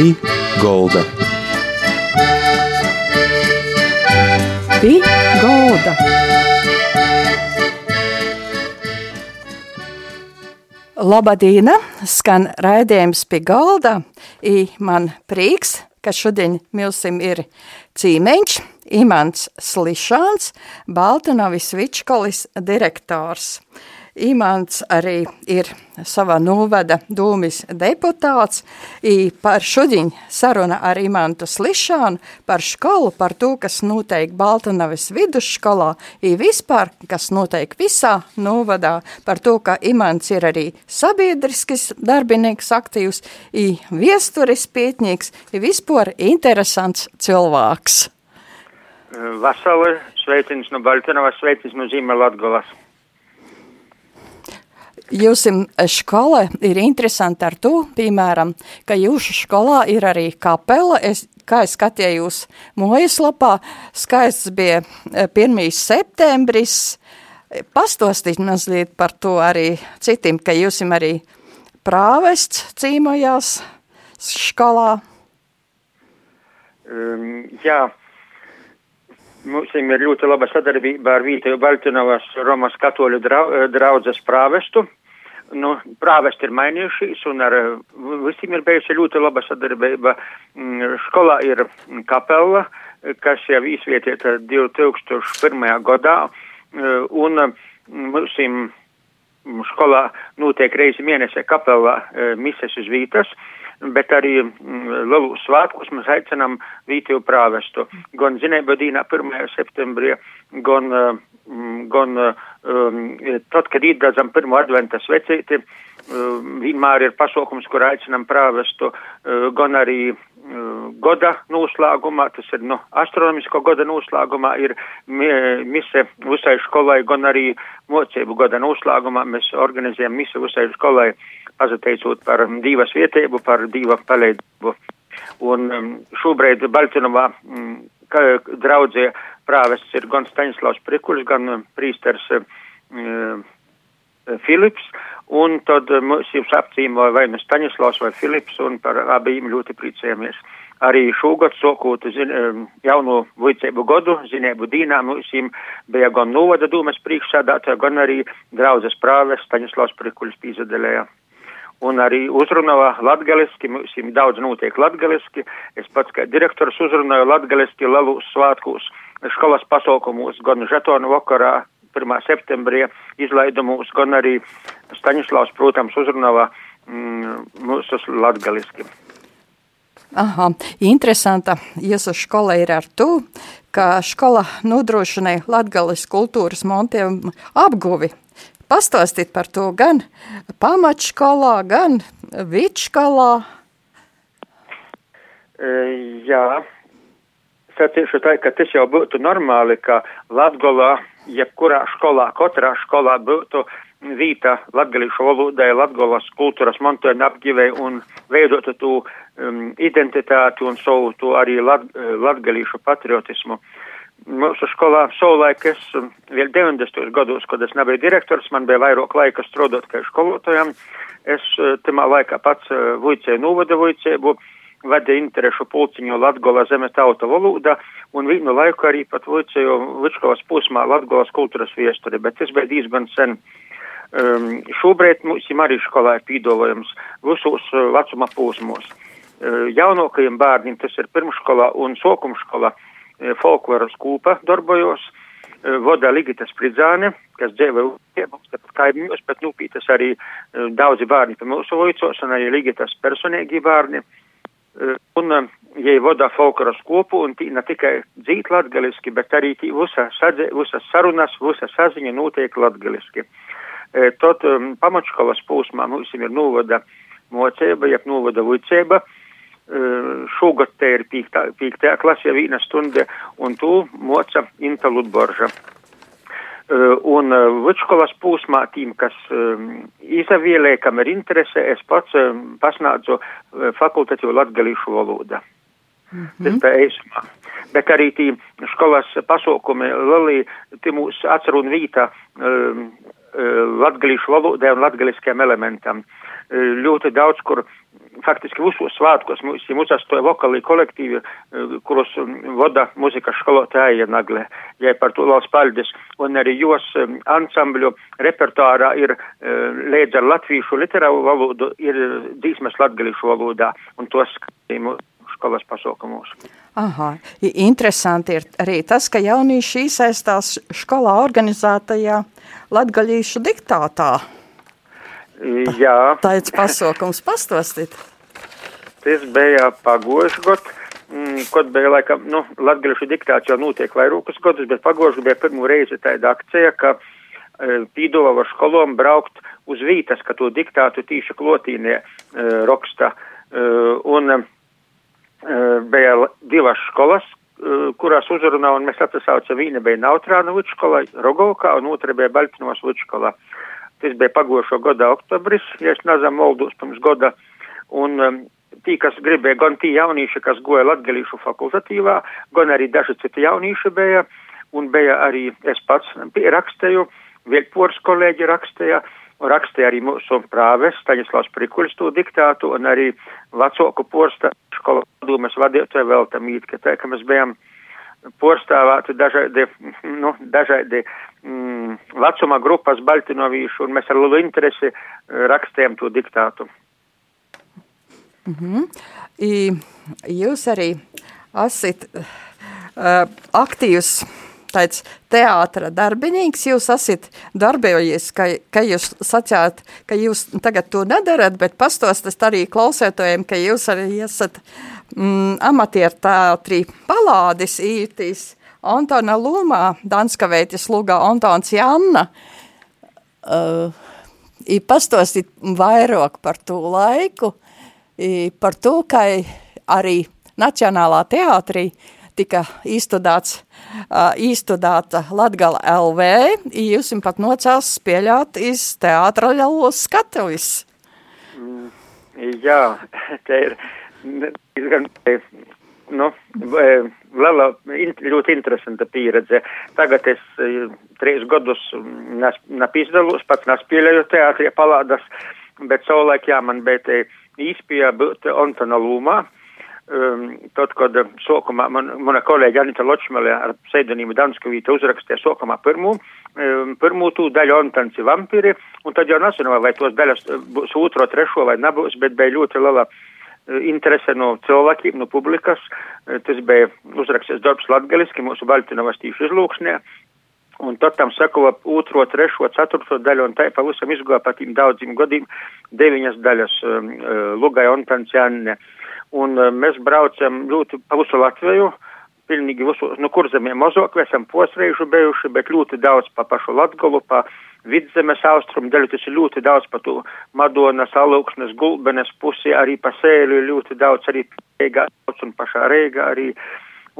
Pī Golda. Pī Golda. Labadīna, skan raidījums pie galda, i man prieks, ka šodien milsim ir cīmeņš, Imants Slišāns, Baltanovis Vičkolis direktors. Imants arī ir savā novada dūmis deputāts. I par šodien saruna ar Imantu Slišānu par skolu, par to, kas notiek Baltanavis vidusskolā, i vispār, kas notiek visā novadā, par to, ka Imants ir arī sabiedriskis darbinieks aktīvs, i viesturis pietņīgs, i vispār interesants cilvēks. Vasarā sveiciens no Baltanovas, sveiciens no Ziemeļlatgolas. Jūsim skola ir interesanti ar to, piemēram, ka jūsu skolā ir arī kapela. Es, kā es skatījos mājaslapā, skaists bija 1. septembris. Pastostīt mazliet par to arī citiem, ka jūsim arī prāvests cīmojās skolā. Um, jā, Mums ir ļoti laba sadarbība ar Vītēju Baltinovas Romas katoļu draudzes prāvestu. Nu, prāvesti ir mainījušies un ar visiem ir bijusi ļoti laba sadarbība. Skolā ir kapela, kas jau izvietieta 2001. gadā un mums skolā notiek reizi mēnesē kapelā mises uz vītas bet arī mm, lielu svētkus mēs aicinām Vītiju prāvestu. Gan zinēba dīnā 1. septembrī, gan, mm, gan um, tad, kad īdredzam pirmo adventa svecīti, um, vienmēr ir pasaukums, kur aicinām prāvestu, uh, gan arī uh, goda noslēgumā, tas ir, nu, astronomisko goda noslēgumā ir mise visai skolai, gan arī mocību goda noslēgumā mēs organizējam mise visai skolai pazateicot par divas vietību, par divu paleidību. Un um, šobrīd Baltinovā um, draudzē prāvests ir gan Staņslavs Prikuls, gan um, prīsters um, Filips, un tad um, mums jums apcīmoja vai nu Staņslavs vai Filips, un par abiem ļoti priecējamies. Arī šogad sokot zin, um, jauno vicēbu godu, zinēbu dīnā, mums bija gan novada dūmes priekšsādātāja, gan arī draudzes prāves Staņslavs Prikuls pīzadelējā un arī uzrunāja latgaliski, mums daudz notiek latgaliski, es pats kā direktors uzrunāju latgaliski lielus svētkos, skolas pasaukumos, gan žetonu vakarā, 1. septembrī izlaidumos, gan arī Staņislavs, protams, uzrunāja mm, mūsu latgaliski. Aha, interesanta jūsu skola ir ar to, ka skola nodrošināja latgalis kultūras montiem apguvi pastāstīt par to gan pamatškolā, gan vidškolā? E, jā, sacīšu tā, ka tas jau būtu normāli, ka Latgolā, jebkurā skolā, katrā skolā būtu vīta latgalīšu valodai, latgolas kultūras mantojuma apgivei un veidotu tu um, identitāti un savu tu arī lat, latgalīšu patriotismu. Mūsu skolā savulaik es um, vēl 90. gados, kad es nebiju direktors, man bija vairāk laika strādāt kā skolotājam. Es uh, tamā laikā pats uh, vuicēju novada vuicēbu, vadīja interešu pulciņu Latgola zemes tauta valoda un vienu laiku arī pat vuicēju Vičkovas pusmā Latgolas kultūras viesturi, bet tas bija diezgan sen. Um, šobrīd mums arī skolā ir pīdolojums visos uh, vecuma posmos. Uh, jaunākajiem bērniem tas ir pirmskolā un sokumskolā. Uh, folkloras kūpa darbojos, e, voda Ligita Spridzāne, kas dzēva mums kaimiņos, bet nūpītas arī e, daudzi bērni pa mūsu vojcos un arī Ligitas personīgi bērni. Un, ja voda folkloras kopu, un tī ne tikai dzīt latgaliski, bet arī tī visa, sadze, visa sarunas, visa saziņa notiek latgaliski. Tot pamatškolas posmā mums ir novada mocēba, jeb novada vicēba, uh, šogad te ir pīktā klasē vīna stunda, un tu moca Inta Ludborža. Un vidškolas pūsmā tīm, kas izavielē, kam ir interese, es pats pasnādzu fakultatīvu latgalīšu valodu. Mm -hmm. Bija eismā. Bet arī tī skolas pasaukumi, lelī, tī mūs atcerun vīta, um, latgalīšu valodai un latgaliskiem elementam. Ļoti daudz, kur faktiski visos svētkos mums ir uzsastoja vokālī kolektīvi, kurus vada muzikas skolotāja Nagle, ja par to liels paldies, un arī jos ansambļu repertuārā ir līdz ar latviešu literāru valodu ir dīsmes latgalīšu valodā, un tos skatījumu skolas pasaukumos. Aha, interesanti ir arī tas, ka jaunieši iesaistās skolā organizētajā latgaļīšu diktātā. Jā. Tāds pasaukums pastostīt. Tas bija pagošu gadu, mm, kad bija laikam, nu, latgaļīšu diktāts jau notiek vairākus gadus, bet pagošu bija pirmo reizi tāda akcija, ka e, pīdova var skolom braukt uz vītas, ka to diktātu tīša klotīnie e, raksta. E, un, e, bija divas skolas, kurās uzrunā, un mēs atsaucam, viena bija Nautrāna vidškola, Rogovkā, un otra bija Baltinovas vidškola. Tas bija pagošo gada oktobris, ja es nezinu, Moldus pirms gada, un um, tī, kas gribēja, gan tī jaunieši, kas goja latgalīšu fakultatīvā, gan arī daži citi jaunieši bija, un bija arī es pats rakstēju, Viekpors kolēģi rakstēja, rakstīja arī mūsu prāves, Staņislavs Prikuļs to diktātu, un arī vecāku porsta skolu padomes vadītāju vēl tam īt, ka tā, ka mēs bijām porstāvāti dažādi, nu, dažādi mm, vecuma grupas Baltinovīšu, un mēs ar lielu interesi rakstījām to diktātu. Mm -hmm. I, jūs arī esat uh, aktīvs tāds teātra darbinīgs, jūs esat darbojies, ka, ka jūs sacījāt, ka jūs tagad to nedarat, bet pastostat arī klausētojiem, ka jūs arī esat mm, amatieru teātrī palādis ītīs Antona Lūmā, Danskavētis Lugā, Antons Janna. Uh, I pastostit vairāk par to laiku, par to, ka arī Nacionālā teātrī tika izstudāts, uh, izstudāta Latgala LV, jūs jums pat nocēls spēļāt iz teātra ļalos skatuvis. Mm, jā, te ir diezgan, nu, liela, ļoti interesanta pieredze. Tagad es trīs gadus napīzdalos, pats naspēlēju teātrija palādas, bet savulaik jā, man bija īspēja būt Antona Lūmā tad, kad sākumā man, mana kolēģa Anita Ločmelē ar pseidonīmu Danskavīta uzrakstīja sākumā pirmo, um, pirmo tū daļu Antanci vampiri, un tad jau nezinu, vai tos daļas būs otro, trešo vai nebūs, bet bija ļoti liela interese no cilvēkiem, no publikas. Tas bija uzrakstīts darbs latgaliski mūsu Baltinovas tīšu izlūksnē. Un tad tam sekoja otro, trešo, ceturto daļu, un tā pavisam izgāja pa tiem daudziem gadiem deviņas daļas um, Lugai Ontancianne. Uh, un uh, mēs braucam ļoti pa visu Latviju, pilnīgi visu, nu kur zemē mazāk, esam posreižu bijuši, bet ļoti daudz pa pašu Latgolu, pa vidzemes austrumu daļu, tas ir ļoti daudz pa to Madonas, Alūksnes, Gulbenes pusi, arī pa sēļu ļoti daudz, arī Rīgā, un pašā Rīgā arī.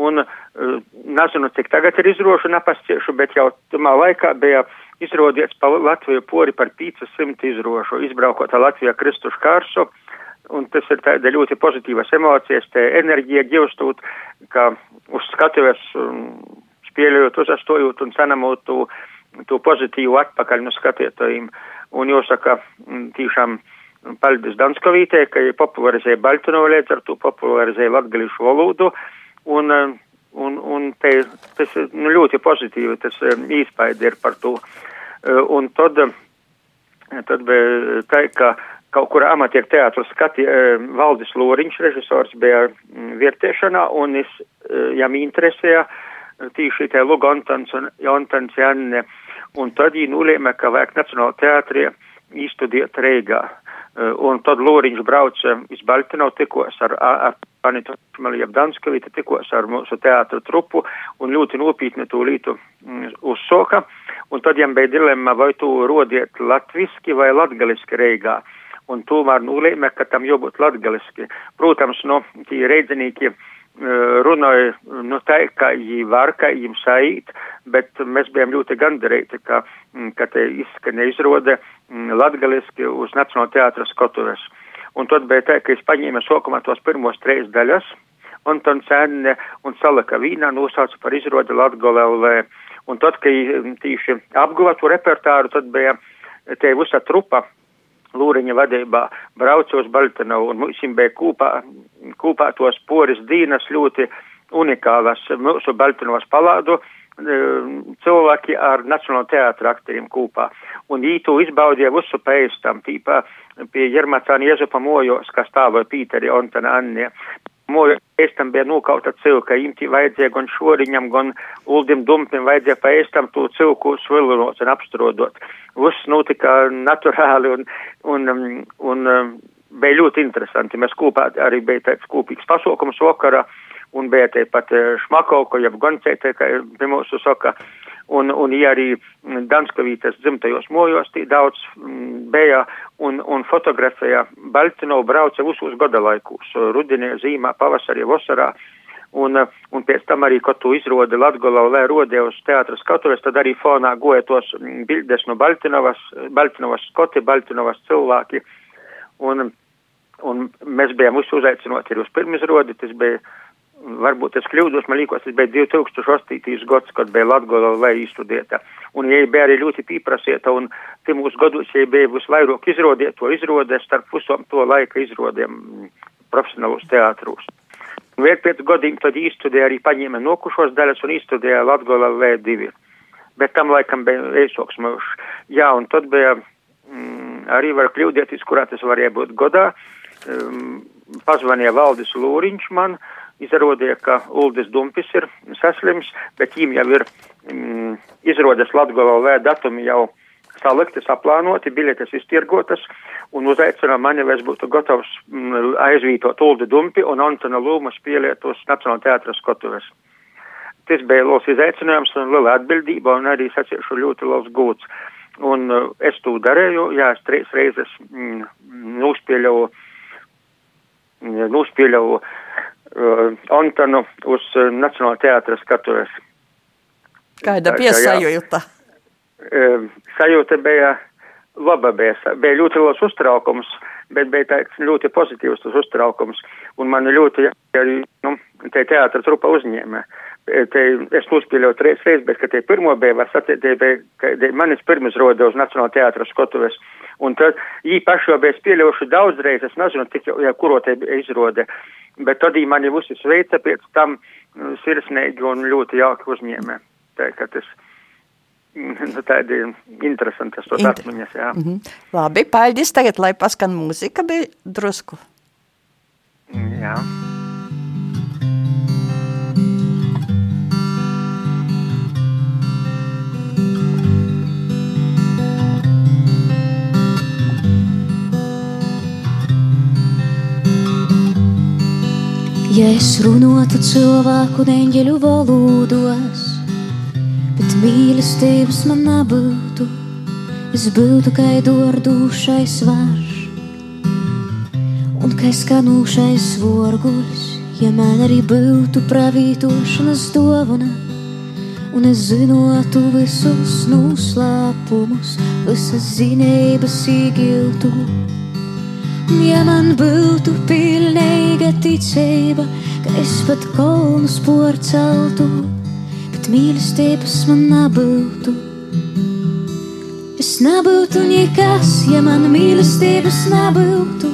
Un uh, nezinu, cik tagad ir izrošu napasciešu, bet jau tamā laikā bija izrodies pa Latviju pori par 500 izrošu, izbraukot Latvijā Kristušu kārsu. Uh, un tas ir tāda ļoti pozitīvas emocijas, te enerģija ģivstūt, ka uz skatuves spēļojot, uzastojot un sanamot to, to pozitīvu atpakaļ no skatītājiem. Un jāsaka, tīšām paldies Danskovītē, ka popularizēja Baltinovu līdz ar to popularizēja latgalīšu valodu, un, un, un te, tas nu, ļoti pozitīvi, tas īspēja ir par to. Un tad, tad bija tā, ka kaut kur amatieru teātru skati, e, Valdis Loriņš, režisors, bija mm, vietiešanā, un es, e, jām interesēja tīši te Lug Antons un Antons Janne, un tad viņi nulēma, ka vajag Nacionāla teātrī īstudiet Reigā. E, un tad Loriņš brauca iz Baltino tikos ar, ar Anitu Šmeliju Danskavītu, tikos ar mūsu teātru trupu un ļoti nopietni to lītu mm, uzsoka. Un tad jām bija dilemma, vai tu rodiet latviski vai latgaliski Reigā. Un tomēr nolēma, ka tam jābūt latgaliski. Protams, no tie reidzinīki runāja, nu tā, ka viņi var, ka viņiem saīt, bet mēs bijām ļoti gandarīti, ka, ka te izskan izrode latgaliski uz Nacionāla teātra skatuves. Un tad bija tā, ka es paņēmu sokumā tos pirmos trīs daļas, un tad cēnne un salaka vīnā nosauca par izrodi Latgolē. Un tad, kad tīši apguva to repertāru, tad bija te visa trupa Lūriņa vadībā braucu uz Baltinovu un mums bija kūpā, kūpā tos poris dīnas ļoti unikālas mūsu Baltinovas palādu cilvēki ar Nacionālo teātru aktoriem kūpā. Un viņi to izbaudīja visu pēc tam, tīpā pie Jermacāna Jezupa mojos, kas stāvoja Pīteri Ontana Annie. Ēstam bija nokauta cilka, imti vajadzēja gan šoriņam, gan uldim dumpim vajadzēja pa ēstam to cilku svilinot un apstrodot. Viss notika naturāli un, un, un, un bija ļoti interesanti. Mēs kopā arī bija tāds kopīgs pasaukums vakarā un bija te pat šmakauko, jeb goncēte, kā pie mūsu saka. Un, un ja arī Danskavītas dzimtajos mojos daudz m, bija un, un fotografēja Baltino brauca visos gada laikos, rudenī, zīmā, pavasarī, vasarā. Un, un pēc tam arī, kad tu izrodi Latgolā, lai rodē uz teātra skatuves, tad arī fonā goja tos bildes no Baltinovas, Baltinovas skoti, Baltinovas cilvēki. Un, un mēs bijām uzaicinoti arī uz pirmizrodi, tas bija varbūt es kļūdos, man liekas, tas bija 2008. gads, kad bija Latgola vai izstudieta. Un ja bija arī ļoti pieprasieta, un timos gados, ja bija visvairāk izrodiet to izrodē starp pusom to laika izrodēm profesionālos teātrus. Vēl pēc gadiem tad izstudēja arī paņēma nokušos daļas un izstudēja Latgola V2. Bet tam laikam bija eisoks mūžs. Jā, un tad bija mm, arī var kļūdēties, kurā tas varēja būt godā. Um, pazvanīja Valdis Lūriņš man, uh, izrādīja, ka Uldis Dumpis ir saslims, bet viņam jau ir mm, izrādes Latgala V datumi jau salikti, saplānoti, biļetes iztirgotas, un uzaicina mani, vai es būtu gatavs mm, aizvītot Uldi Dumpi un Antona Lūma spēlēt uz Nacionāla teātra skatuves. Tas bija liels izaicinājums un liela atbildība, un arī sacīšu ļoti liels gūts. Un uh, es to darīju, jā, es trīs reizes mm, nospēļoju, nospēļoju uh, Antonu uz uh, Nacionālā teātra skatuves. Kāda bija sajūta? Uh, sajūta bija laba, bija, bija ļoti liels uztraukums, bet bija tāds ļoti pozitīvs tas uztraukums, un man ļoti nu, te teātra trupa uzņēma. Te, es nospēlēju trīs reizes, bet, kad te pirmo bija, ka manis pirmas roda uz Nacionālā teātra skatuves, un tad viņi paši jau bija spēlējuši daudz reizes, es nezinu, tik ja, kuro te izrode. Bet tad mani visi sveica pēc tam nu, sirsnīgi un ļoti jauki uzņēmē. Tā, ka tas nu, tādi interesanti tos Inter atmiņas, jā. Mm -hmm. Labi, paldies tagad, lai paskan mūzika bija drusku. Jā. Ja es runātu cilvēku neņģeļu valodos, bet mīlestības man nebūtu, es būtu kā dordūšais varš un kā skanūšais vorguļs, ja man arī būtu pravītošanas dovana. Un es zinātu visus noslēpumus, visas zinības iegiltu Ja man būtu pilnīga ticība, ka es pat kolnus porceltu, bet mīlestības man nebūtu. Es nebūtu nekas, ja man mīlestības nebūtu.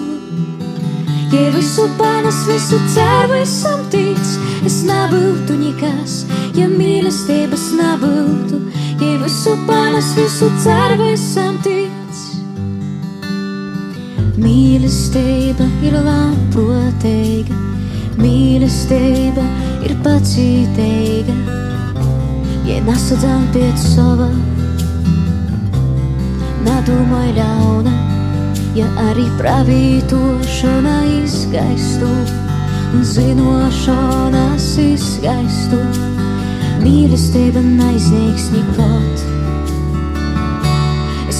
Ja visu panas, visu ceru, esam tic, es nebūtu nekas, ja mīlestības nebūtu. Ja visu panas, visu ceru, esam tic. Mīlestība ir labprātīga, mīlestība ir pacietīga. Ja nesadzām pēc sava, nedomāj ļauna, ja arī pravītošana izgaistu un zinošanas izgaistu. Mīlestība neizniegs nekot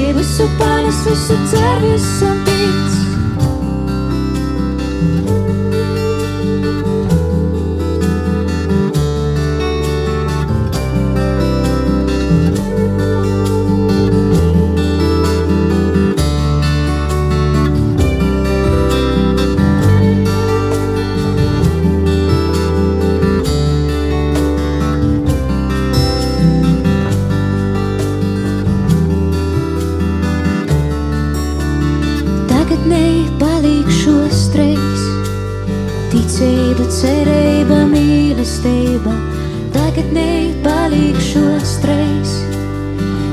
Mīlestības nebūtu, ja visu panes, visu cer, visam tic. Tagadnēji palīgšos treis.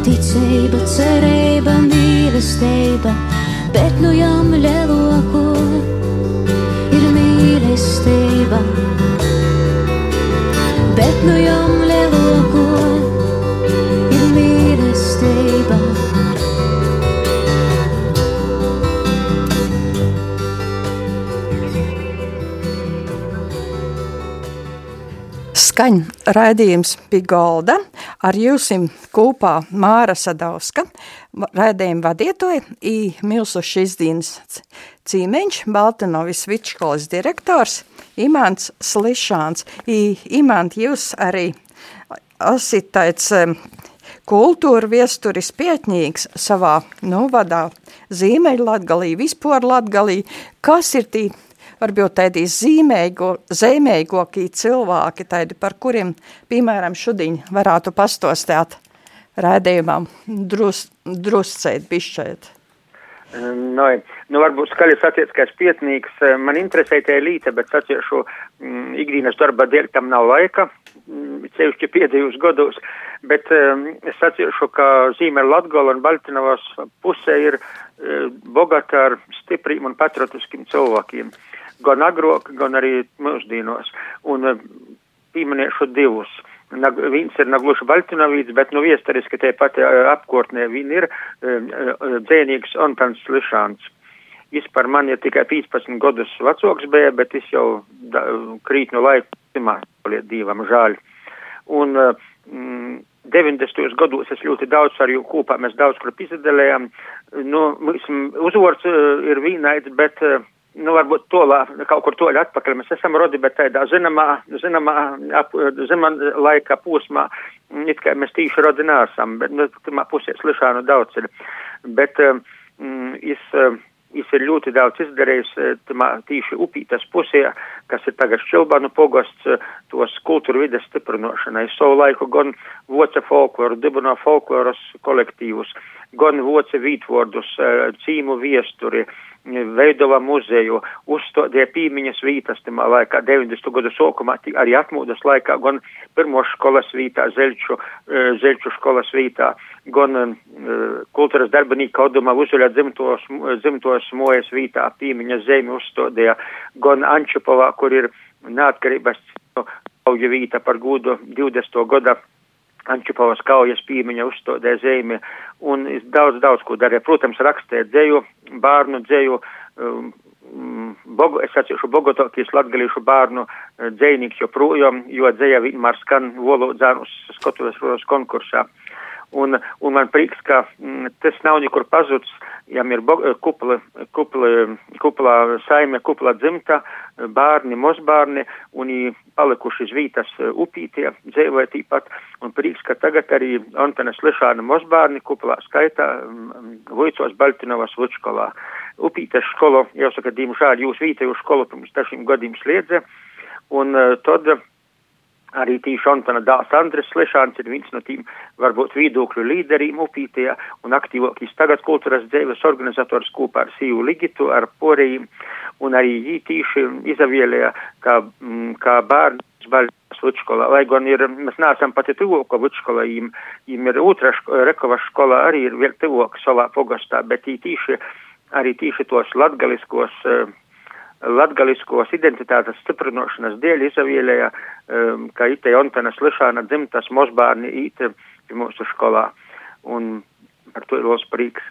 Ticība, cerība, mīlestība, bet nu jau lielāko ir mīlestība. Bet nu jau lielāko Skaņ raidījums pie galda ar jūsim kopā Māra Sadauska, raidījuma vadietoja i milsu šīs dienas cīmeņš, Baltinovis Vičkolas direktors, Imants Slišāns. I, Imant, jūs arī esat tāds kultūra viesturis pietņīgs savā, nu, vadā Zīmeļlatgalī, vispār Latgalī. Kas ir tī varbūt tādi zīmēgokie cilvēki, tādi, par kuriem, piemēram, šodien varētu pastostāt rēdījumam, drus, druscēt, bišķēt? No, nu, varbūt skaļi satiec, ka es pietnīgs, man interesē tie līte, bet satiešu mm, ikdienas darba dēļ tam nav laika, cevišķi pēdējos gados, bet um, es satiešu, ka zīme Latgola un Baltinovas pusē ir uh, bogata ar stipriem un patriotiskiem cilvēkiem. Uh, gan agrāk, gan arī mūsdienos. Un eh, pieminēšu divus. Nag, viens ir nagluši Baltinovīts, bet nu viestariski tie pati eh, apkortnē viņi ir eh, dzēnīgs Antons Lišāns. Viņš par mani ir tikai 15 gadus vecoks bija, bet viņš jau da, krīt no laika, divam žāļ. Un mm, 90. gados es ļoti daudz ar jū kopā, mēs daudz kur izdelējām. Nu, uzvārds ir vīnaids, bet uh, nu, varbūt tolā, kaut kur toļ atpakaļ. Mēs esam rodi, bet tādā zināmā, zināmā, ap, zināmā laika posmā, it kā mēs tīši rodi nesam, bet, nu, tamā pusē slišānu daudz ir. Bet, mm, es, es ir ļoti daudz izdarījis tamā tīši upītas pusē, kas ir tagad šķilbanu pogosts, tos kultūra vides stiprinošanai. Savu laiku gan voca folkloru, dibino folkloras kolektīvus, gan voca vītvordus, cīmu viesturi, veidova muzeju, uzstādīja pīmiņas vītas tamā laikā, 90. gadu sokumā, arī atmūdas laikā, gan pirmo skolas vītā, Zeļču, e, Zeļču skolas vītā, gan uh, kultūras darbinieku audumā uzuļa dzimtos, dzimtos mojas vītā, pīmiņas zemi uzstādīja, gan Ančupovā, kur ir neatkarības kauja vīta par gūdu 20. gada Ančupovas kaujas pīmiņa uzstādē zemi, un daudz, daudz ko darīju. Protams, rakstēju dzēju, bārnu dzēju, um, mm, Bogo, es atceru Bogotokijas latgalīšu bārnu uh, dzējnīgs joprojām, jo dzēja vienmēr skan valodzānu skatuves konkursā. Un, un man prieks, ka mm, tas nav nekur pazudis, jām ir kupla, kupla, kuplā saime, kuplā dzimta, bērni, mozbērni, un palikuši uz vītas uh, upītie, dzēvoja tīpat, un prieks, ka tagad arī Antanas Lešāna mozbērni kuplā skaitā um, Vojcos Baltinovas Vučkolā. Upītes skolo, jāsaka, diemžēl jūs vītēju skolu pirms dažiem gadiem sliedze, un uh, tad Arī tīši Antona dāls Andres Lešāns ir viens no tiem varbūt viedokļu līderiem upītajā un aktīvākīs tagad kultūras dzēves organizators kopā ar Sīvu Ligitu, ar porējiem, un arī jī tīši izavielēja kā, mm, kā bērns baļas vučkolā, lai gan ir, mēs neesam pati tuvāko vučkolā, jīm, jīm ir otra rekova skola arī ir vēl tuvāk savā pogastā, bet jī tīši, arī tīši tos latgaliskos uh, latgaliskos identitātes stiprinošanas dēļ izavielēja, um, ka ite Jontanas Lišāna dzimtas mosbārni ite mūsu skolā. Un par to ir los prīks.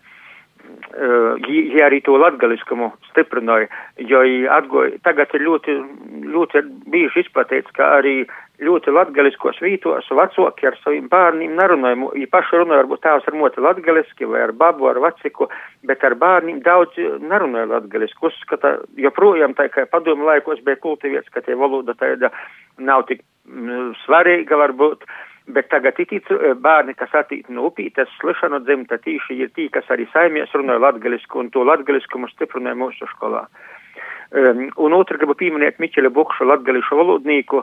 Uh, ja arī to latgaliskumu stiprināja, jo atgoja, tagad ir ļoti, ļoti bijuši izplatīts, ka arī ļoti latgaliskos vītos vecāki ar saviem bērniem nerunāja, ja paši runāja varbūt tēvs ar moti latgaliski vai ar babu, ar vaciku, bet ar bērniem daudz nerunāja latgaliski. Uzskata, joprojām tā kā padomu laikos bija kultiviets, ka tie valoda tāda nav tik mm, svarīga varbūt. Bet tagad ir bērni, kas attīst no upītes, slišanu dzimta, tīši ir tī, kas arī saimnieks runāja latgalisku un to latgaliskumu stiprināja mūsu skolā. Um, un otru gribu pieminēt Miķeļa Bukšu latgališu valodnīku,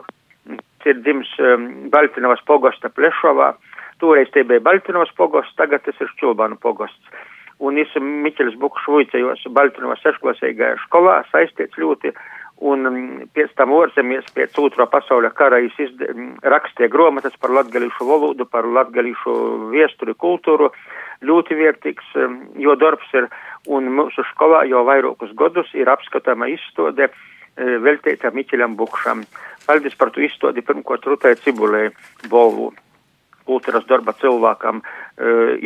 ir dzims um, Baltinovas pogosta Plešovā. Toreiz tie bija Baltinovas pogosts, tagad tas ir Šķulbanu pogosts. Un es Miķelis Bukšs vuicējos Baltinovas sešklasīgajā skolā, saistīts ļoti, un um, pēc tam orzemies pēc otro pasauļa kara es izd... Um, rakstīju gromatas par latgalīšu valodu, par latgalīšu viesturi, kultūru, ļoti vērtīgs, um, jo darbs ir, un mūsu skolā jau vairākus gadus ir apskatāma izstode uh, veltīta Miķeļam Bukšam. Paldies par to izstādi pirmkārt Rutai Cibulē Bolvu kultūras darba cilvēkam.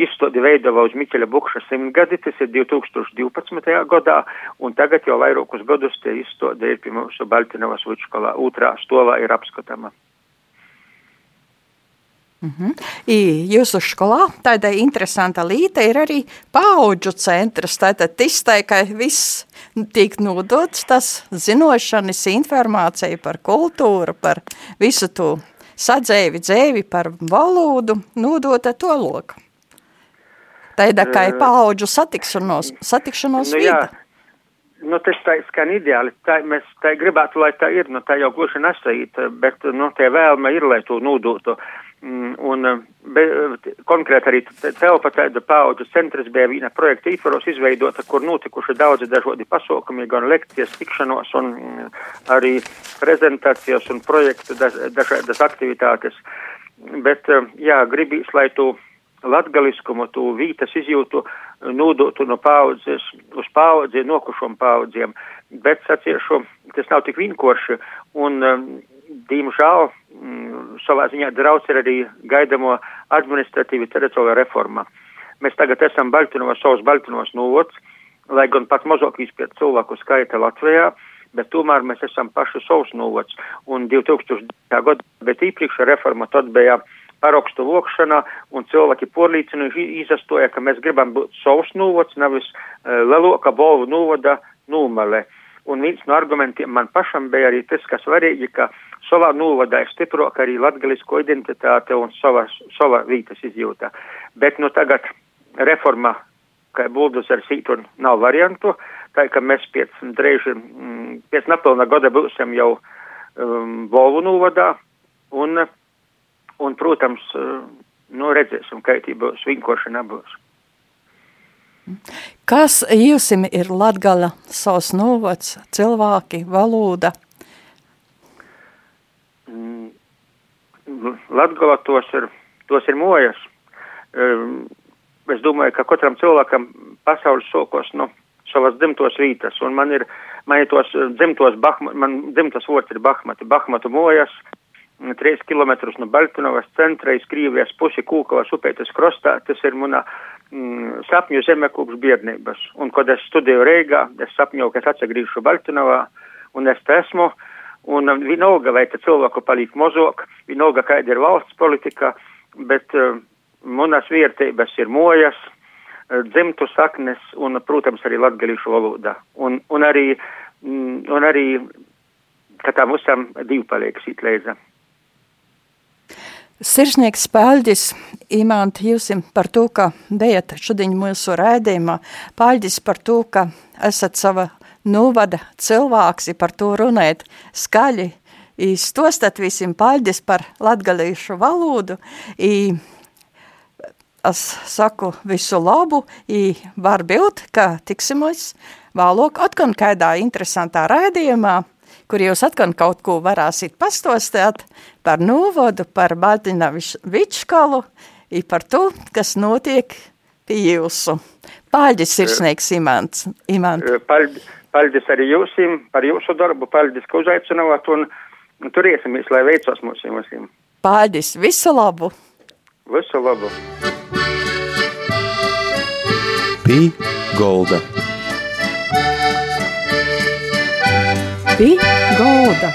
Izstādi veidava uz Miķeļa Bukša simtgadi, tas ir 2012. gadā, un tagad jau vairākus gadus tie izstādi ir pie mūsu Baltinovas Vučkolā, otrā stovā ir apskatāma. Mm -hmm. I jūsu skolā tāda interesanta lieta ir arī paudžu centrs. Tātad iztai, ka viss tiek nodots, tas zinošanas informācija par kultūru, par visu to sadzēvi, dzēvi, par valodu, nodota to loku. Tāda kā ir paudžu satikšanos, satikšanos nu, vieta. Nu, tas tā skan ideāli. Tā, mēs tā gribētu, lai tā ir. Nu, tā jau gluži nesait, bet nu, tie vēlme ir, lai to nodotu. Uh, un eh, be, konkrēti arī telpa tāda paudžu centrs bija viena projekta ītvaros izveidota, kur notikuši daudzi dažādi pasākumi, gan lekcijas, tikšanos un mm, arī prezentācijas un projektu dažādas aktivitātes. Bet, eh, jā, gribīs, lai tu latgaliskumu, tu vītas izjūtu nodotu no paudzes uz paudzi, nokušom paudziem, bet saciešu, tas nav tik vienkārši un, eh, diemžēl, mm, savā ziņā draudz ir arī gaidamo administratīvi teritoriāla reforma. Mēs tagad esam Baltinovas, savus Baltinovas novots, lai gan pat mazāk izpēt cilvēku skaita Latvijā, bet tomēr mēs esam paši savus novots. Un 2000. gada, bet īpriekšā reforma tad bija parakstu vokšana, un cilvēki porlīcinoši izastoja, ka mēs gribam būt savus novots, nevis uh, leloka bolvu novada numele. Un viens no argumentiem man pašam bija arī tas, ka svarīgi, ka savā novadā ir stiprāk arī latgalisko identitāte un sava, sava vītas izjūta. Bet nu tagad reforma, kā buldozers īt un nav variantu, tā ka mēs pēc drēži, mm, pēc nepilna gada būsim jau um, Volvu novadā un, un, protams, uh, nu redzēsim, kā tī būs, vienkārši nebūs. Kas jūsim ir Latgala savs novads, cilvēki, valoda? Latgalā tos ir, tos ir mojas. Um, es domāju, ka katram cilvēkam pasaules sokos, nu, savas dzimtos vītas, un man ir, man ir tos dzimtos, Bahma, man dzimtas vārds ir Bahmati, Bahmatu mojas, 3 km no Baltinovas centra, iz Krīvijas pusi Kūkavas upētas krostā, tas ir mana mm, sapņu zeme kopš biednības. Un, kad es studēju Reigā, es sapņoju, ka es atsagrīšu Baltinovā, un es te esmu, Un um, vienalga, vai te cilvēku paliek mazāk, vienalga, kāda ir valsts politika, bet uh, manas vērtības ir mojas, uh, dzimtu saknes un, protams, arī latgalīšu valoda. Un, un arī, mm, un arī, ka tā musam divi paliek sīt leiza. Sirsnieks Pāļģis, Imant, jūsim par to, ka bijat šodien mūsu rēdījumā. Pāļģis par to, ka esat sava novada cilvēks par to runēt skaļi, stostat visiem paļģis par latgalīšu valodu, i, es saku visu labu, i var būt, ka tiksimos vēlāk atkal kādā interesantā raidījumā, kur jūs atkal kaut ko varāsit pastostāt par novadu, par Baltina Vičkalu, i par to, kas notiek pie jūsu. Paļģis sirsnīgs imants. Imant. Paļģis Paldies arī jūsim par jūsu darbu, paldies, ka uzaicināt un turiesimies, lai veicos mums visiem. Paldies, visu labu! Visu labu! Pī Golda Pī Golda